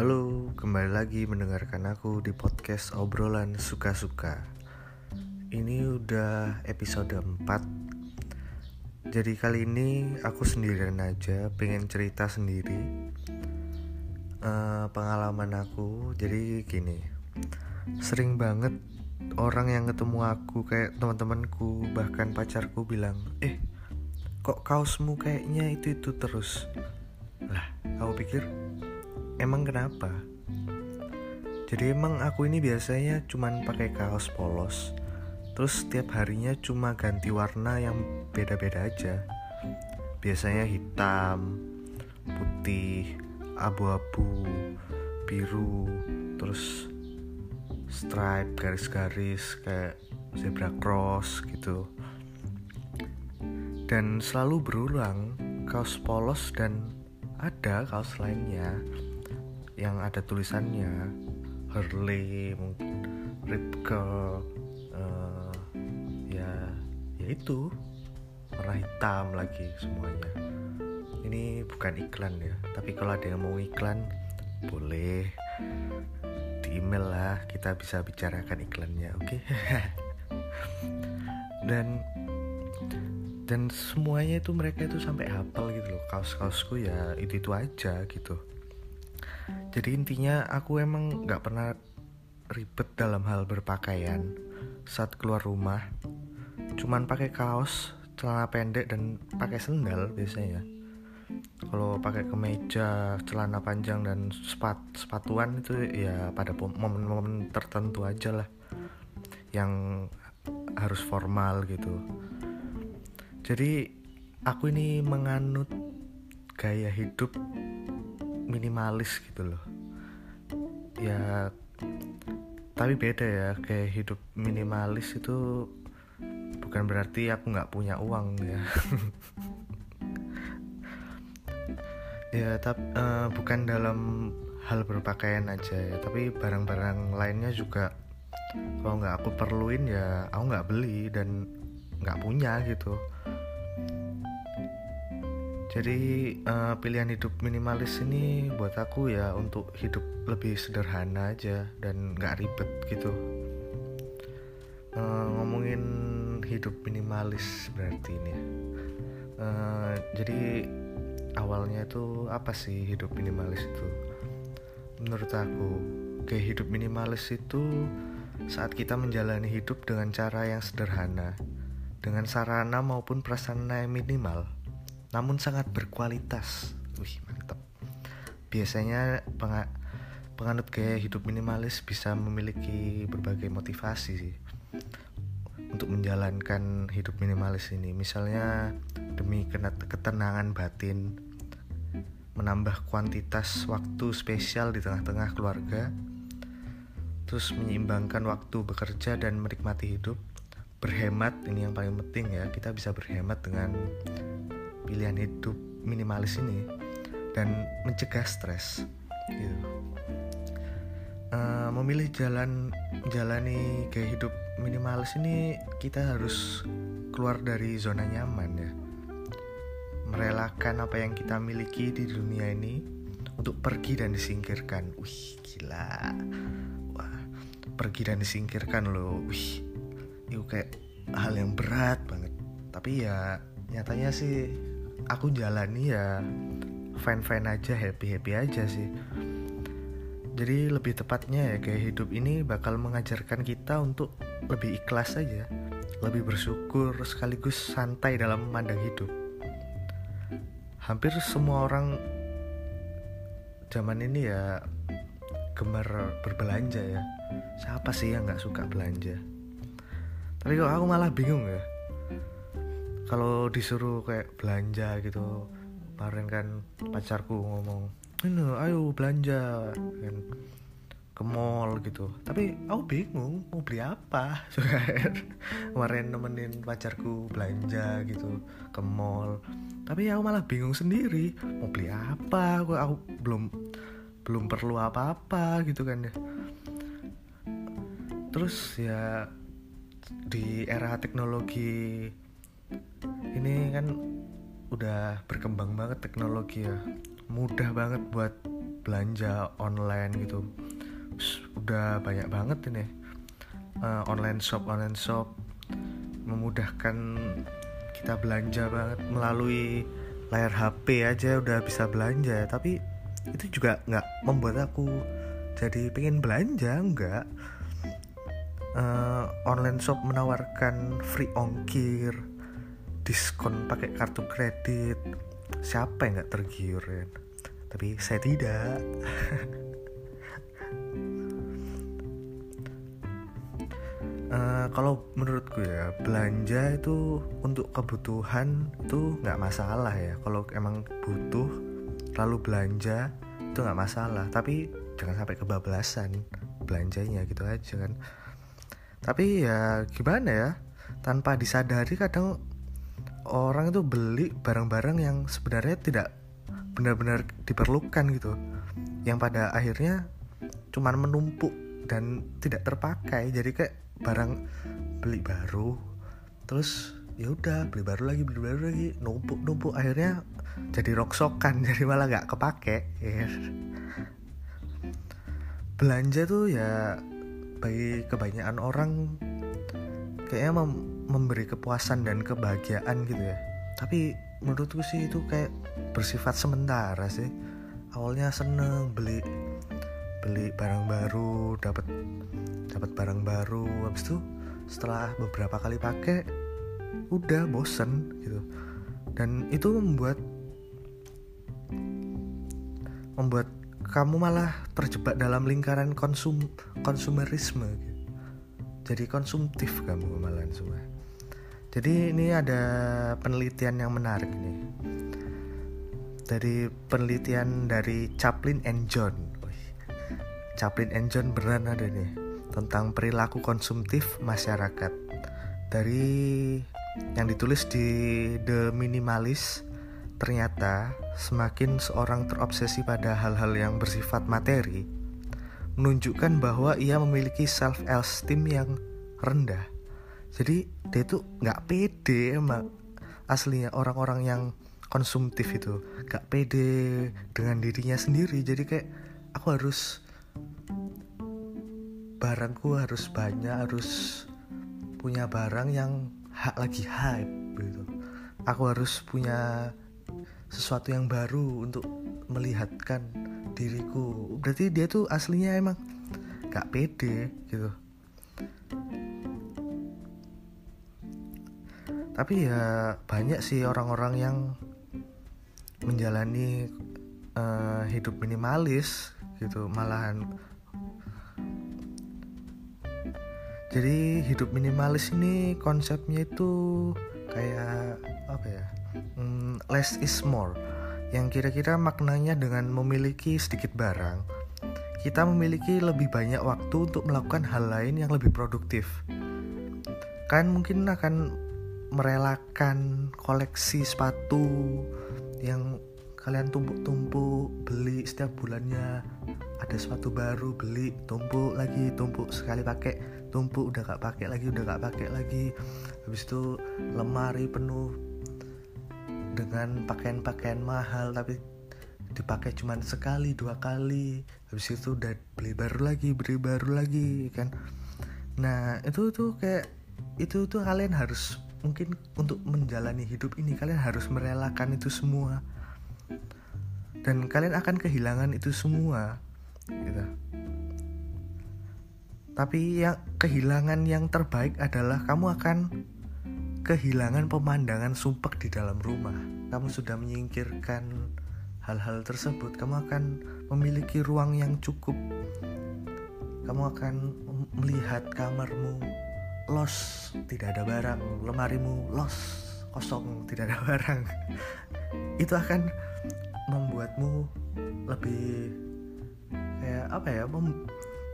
Halo, kembali lagi mendengarkan aku di podcast obrolan suka-suka. Ini udah episode 4 Jadi kali ini aku sendirian aja, pengen cerita sendiri uh, Pengalaman aku, jadi gini Sering banget orang yang ketemu aku kayak teman-temanku bahkan pacarku bilang eh kok kaosmu kayaknya itu itu terus? Lah aku pikir emang kenapa? Jadi emang aku ini biasanya cuman pakai kaos polos. Terus setiap harinya cuma ganti warna yang beda-beda aja. Biasanya hitam putih abu-abu biru terus stripe garis-garis kayak zebra cross gitu. Dan selalu berulang kaos polos dan ada kaos lainnya yang ada tulisannya. Hurley mungkin Ripke uh, ya ya itu. Warna hitam lagi semuanya. Ini bukan iklan ya tapi kalau ada yang mau iklan boleh. Di email lah kita bisa bicarakan iklannya oke? Okay? dan dan semuanya itu mereka itu sampai hafal gitu loh. Kaos-kaosku ya itu itu aja gitu jadi intinya aku emang nggak pernah ribet dalam hal berpakaian saat keluar rumah. Cuman pakai kaos celana pendek dan pakai sendal biasanya. Kalau pakai kemeja celana panjang dan sepat sepatuan itu ya pada momen-momen tertentu aja lah yang harus formal gitu. Jadi aku ini menganut gaya hidup minimalis gitu loh. Ya tapi beda ya kayak hidup minimalis itu bukan berarti aku nggak punya uang ya. Ya tapi uh, eh, bukan dalam hal berpakaian aja ya tapi barang-barang lainnya juga kalau nggak aku perluin ya aku nggak beli dan nggak punya gitu jadi uh, pilihan hidup minimalis ini buat aku ya untuk hidup lebih sederhana aja dan nggak ribet gitu. Uh, ngomongin hidup minimalis berarti ini uh, jadi awalnya itu apa sih hidup minimalis itu? Menurut aku kayak hidup minimalis itu saat kita menjalani hidup dengan cara yang sederhana dengan sarana maupun prasarana yang minimal namun sangat berkualitas. Wih mantap biasanya peng penganut gaya hidup minimalis bisa memiliki berbagai motivasi sih. Untuk menjalankan hidup minimalis ini. Misalnya demi ketenangan batin menambah kuantitas waktu spesial di tengah-tengah keluarga terus menyeimbangkan waktu bekerja dan menikmati hidup. Berhemat ini yang paling penting ya. Kita bisa berhemat dengan pilihan hidup minimalis ini dan mencegah stres gitu. Uh, memilih jalan menjalani gaya hidup minimalis ini kita harus keluar dari zona nyaman ya. Merelakan apa yang kita miliki di dunia ini untuk pergi dan disingkirkan. Wih gila. Wah pergi dan disingkirkan loh. Wih itu kayak hal yang berat banget. Tapi ya nyatanya sih aku jalani ya fine fine aja happy happy aja sih. Jadi lebih tepatnya ya kayak hidup ini bakal mengajarkan kita untuk lebih ikhlas aja lebih bersyukur sekaligus santai dalam memandang hidup. Hampir semua orang zaman ini ya gemar berbelanja ya. Siapa sih yang nggak suka belanja? Tapi kok aku malah bingung ya kalau disuruh kayak belanja gitu kemarin kan pacarku ngomong ini ayo belanja kan ke mall gitu. Tapi aku bingung mau beli apa? Kemarin nemenin pacarku belanja gitu ke mall. Tapi aku malah bingung sendiri mau beli apa? Aku, aku belum belum perlu apa-apa gitu kan ya. Terus ya di era teknologi ini kan udah berkembang banget teknologi ya. Mudah banget buat belanja online gitu. Udah banyak banget ini uh, online shop online shop. Memudahkan kita belanja banget melalui layar HP aja udah bisa belanja. Tapi itu juga nggak membuat aku jadi pengen belanja enggak uh, online shop menawarkan free ongkir diskon pakai kartu kredit. Siapa yang nggak tergiur ya tapi saya tidak. Uh, kalau menurutku ya belanja itu untuk kebutuhan itu nggak masalah ya. Kalau emang butuh lalu belanja itu nggak masalah. Tapi jangan sampai kebablasan belanjanya gitu aja kan. Tapi ya gimana ya tanpa disadari kadang orang itu beli barang-barang yang sebenarnya tidak benar-benar diperlukan gitu. Yang pada akhirnya cuman menumpuk dan tidak terpakai. Jadi kayak barang beli baru terus ya udah beli baru lagi beli baru lagi numpuk numpuk akhirnya jadi roksokan jadi malah nggak kepake ya belanja tuh ya bagi kebanyakan orang kayaknya memberi kepuasan dan kebahagiaan gitu ya. Tapi menurutku sih itu kayak bersifat sementara sih. Awalnya seneng beli beli barang baru dapat dapat barang baru. Habis itu setelah beberapa kali pakai udah bosen gitu. Dan itu membuat membuat kamu malah terjebak dalam lingkaran konsum konsumerisme gitu. jadi konsumtif kamu malah semua jadi ini ada penelitian yang menarik nih. Dari penelitian dari Chaplin and John. Chaplin and John beneran ada nih tentang perilaku konsumtif masyarakat. Dari yang ditulis di The Minimalist Ternyata, semakin seorang terobsesi pada hal-hal yang bersifat materi, menunjukkan bahwa ia memiliki self-esteem yang rendah. Jadi dia tuh nggak pede emang aslinya orang-orang yang konsumtif itu nggak pede dengan dirinya sendiri. Jadi kayak aku harus barangku harus banyak harus punya barang yang hak lagi hype gitu. Aku harus punya sesuatu yang baru untuk melihatkan diriku berarti dia tuh aslinya emang gak pede gitu tapi ya banyak sih orang-orang yang menjalani uh, hidup minimalis gitu malahan. Jadi hidup minimalis ini konsepnya itu kayak apa ya hmm, less is more. Yang kira-kira maknanya dengan memiliki sedikit barang. Kita memiliki lebih banyak waktu untuk melakukan hal lain yang lebih produktif. Kan mungkin akan merelakan koleksi sepatu yang kalian tumpuk-tumpuk beli setiap bulannya. Ada sepatu baru beli tumpuk lagi tumpuk sekali pakai. Tumpuk udah gak pakai lagi udah gak pakai lagi. Habis itu lemari penuh dengan pakaian-pakaian mahal tapi dipakai cuma sekali dua kali. Habis itu udah beli baru lagi beli baru lagi kan. Nah itu tuh kayak itu tuh kalian harus mungkin untuk menjalani hidup ini kalian harus merelakan itu semua dan kalian akan kehilangan itu semua gitu tapi yang kehilangan yang terbaik adalah kamu akan kehilangan pemandangan sumpek di dalam rumah. Kamu sudah menyingkirkan hal-hal tersebut, kamu akan memiliki ruang yang cukup. Kamu akan melihat kamarmu los, tidak ada barang, lemarimu los, kosong, tidak ada barang. Itu akan membuatmu lebih kayak apa ya? Mem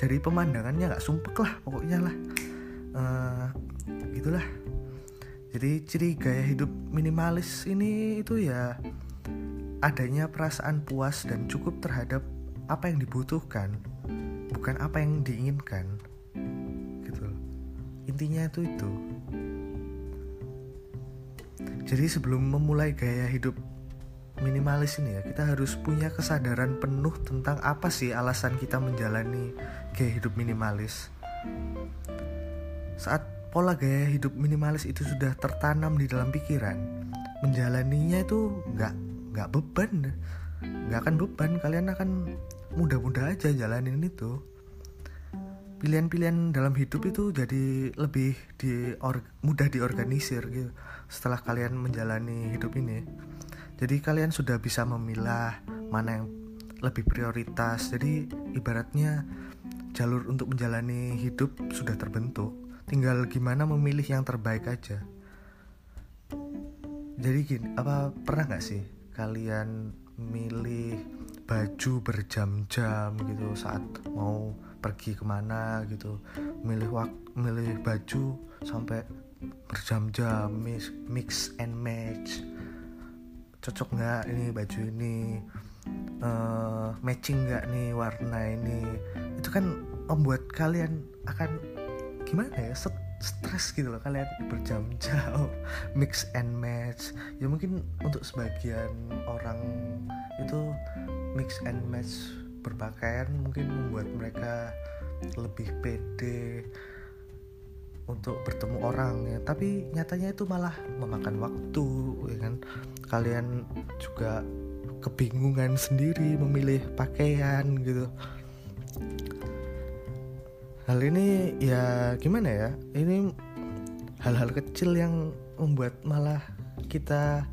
pemandangannya nggak sumpek lah pokoknya lah. Uh, gitulah jadi ciri gaya hidup minimalis ini itu ya adanya perasaan puas dan cukup terhadap apa yang dibutuhkan, bukan apa yang diinginkan. Intinya itu itu. Jadi sebelum memulai gaya hidup minimalis ini ya kita harus punya kesadaran penuh tentang apa sih alasan kita menjalani gaya hidup minimalis. Saat pola gaya hidup minimalis itu sudah tertanam di dalam pikiran menjalaninya itu nggak nggak beban. Nggak akan beban kalian akan mudah-mudah aja jalanin itu pilihan-pilihan dalam hidup itu jadi lebih di or, mudah diorganisir gitu setelah kalian menjalani hidup ini. Jadi kalian sudah bisa memilah mana yang lebih prioritas. Jadi ibaratnya jalur untuk menjalani hidup sudah terbentuk. Tinggal gimana memilih yang terbaik aja. Jadi gini apa pernah nggak sih kalian milih baju berjam-jam gitu saat mau pergi ke mana gitu. Milih wak milih baju sampai berjam-jam mix, mix and match. Cocok nggak ini baju ini? Uh, matching nggak nih warna ini? Itu kan membuat kalian akan gimana ya stres gitu loh kalian berjam-jam mix and match. Ya mungkin untuk sebagian orang itu mix and match berpakaian mungkin membuat mereka lebih pede untuk bertemu orang ya. Tapi nyatanya itu malah memakan waktu ya kan? Kalian juga kebingungan sendiri memilih pakaian gitu. Hal ini ya gimana ya? Ini hal-hal kecil yang membuat malah kita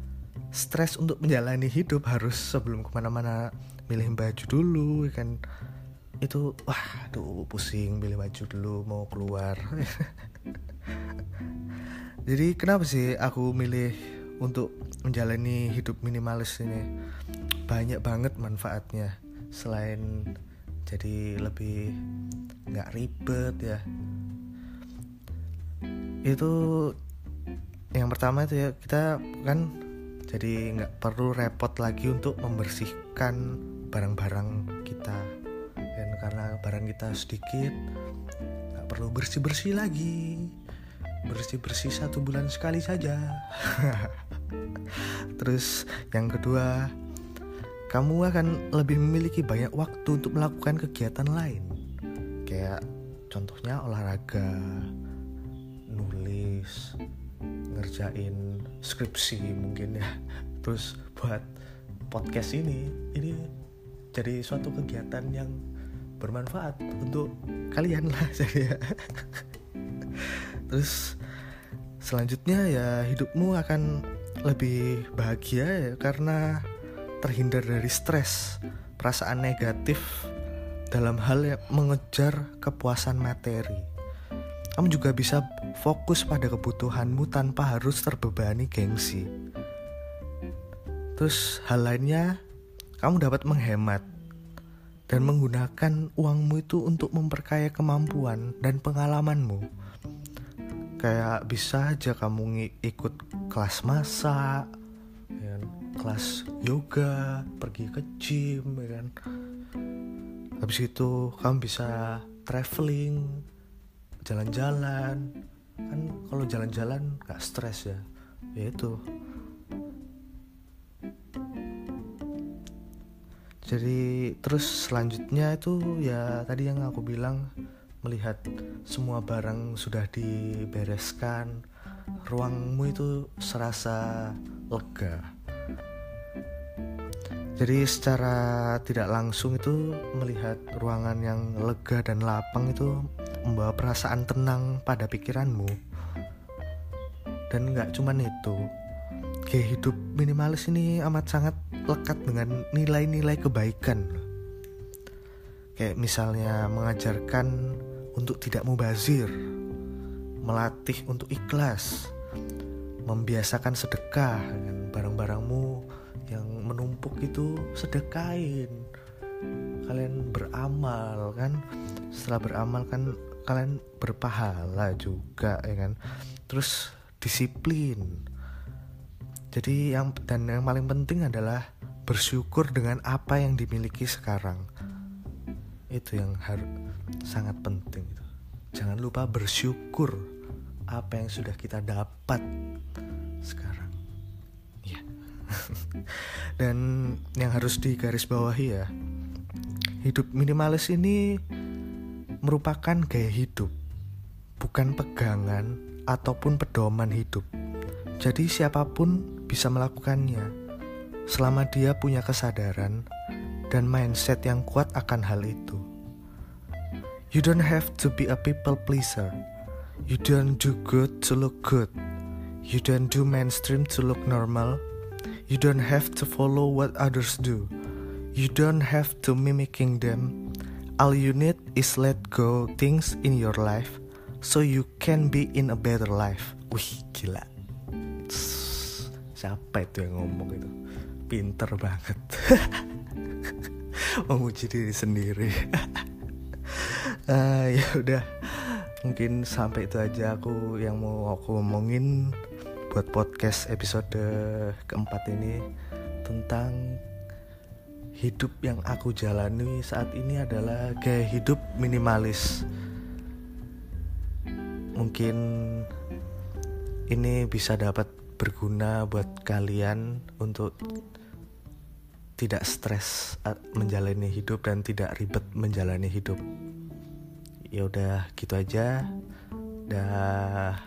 stres untuk menjalani hidup harus sebelum ke mana-mana milih baju dulu ya kan. Itu wah aduh pusing pilih baju dulu mau keluar. Jadi kenapa sih aku milih untuk menjalani hidup minimalis ini? Banyak banget manfaatnya. Selain jadi lebih nggak ribet ya. Itu yang pertama itu ya kita kan jadi nggak perlu repot lagi untuk membersihkan barang-barang kita. Dan karena barang kita sedikit nggak perlu bersih bersih lagi. Bersih bersih satu bulan sekali saja. Terus yang kedua kamu akan lebih memiliki banyak waktu untuk melakukan kegiatan lain. Kayak contohnya olahraga nulis ngerjain skripsi mungkin ya. Terus buat podcast ini ini jadi suatu kegiatan yang bermanfaat untuk kalian lah saya terus selanjutnya ya hidupmu akan lebih bahagia ya karena terhindar dari stres perasaan negatif dalam hal yang mengejar kepuasan materi kamu juga bisa fokus pada kebutuhanmu tanpa harus terbebani gengsi. Terus hal lainnya, kamu dapat menghemat dan menggunakan uangmu itu untuk memperkaya kemampuan dan pengalamanmu. Kayak bisa aja kamu ikut kelas masak, ya kan? kelas yoga, pergi ke gym, ya kan. Habis itu kamu bisa traveling, jalan-jalan kan kalau jalan-jalan gak stres ya ya itu jadi terus selanjutnya itu ya tadi yang aku bilang melihat semua barang sudah dibereskan ruangmu itu serasa lega. Jadi secara tidak langsung itu melihat ruangan yang lega dan lapang itu membawa perasaan tenang pada pikiranmu. Dan nggak cuman itu gaya hidup minimalis ini amat sangat lekat dengan nilai-nilai kebaikan. Kayak misalnya mengajarkan untuk tidak mubazir melatih untuk ikhlas membiasakan sedekah dengan barang-barangmu yang menumpuk itu sedekain. Kalian beramal kan? Setelah beramal kan kalian berpahala juga ya kan? Terus disiplin. Jadi yang dan yang paling penting adalah bersyukur dengan apa yang dimiliki sekarang. Itu yang harus sangat penting jangan lupa bersyukur apa yang sudah kita dapat sekarang. Ya dan yang harus digarisbawahi ya hidup minimalis ini merupakan gaya hidup bukan pegangan ataupun pedoman hidup. Jadi siapa pun bisa melakukannya selama dia punya kesadaran dan mindset yang kuat akan hal itu you don't have to be a people pleaser You don't do good to look good. You don't do mainstream to look normal. You don't have to follow what others do. You don't have to mimicking them. All you need is let go things in your life so you can be in a better life. Wih, gila. Siapa itu yang ngomong itu? Pinter banget. Memuji diri sendiri. uh, ya udah mungkin sampai itu aja aku yang mau aku ngomongin buat podcast episode keempat ini tentang hidup yang aku jalani saat ini adalah gaya hidup minimalis mungkin ini bisa dapat berguna buat kalian untuk tidak stres menjalani hidup dan tidak ribet menjalani hidup. Ya udah gitu aja. Dah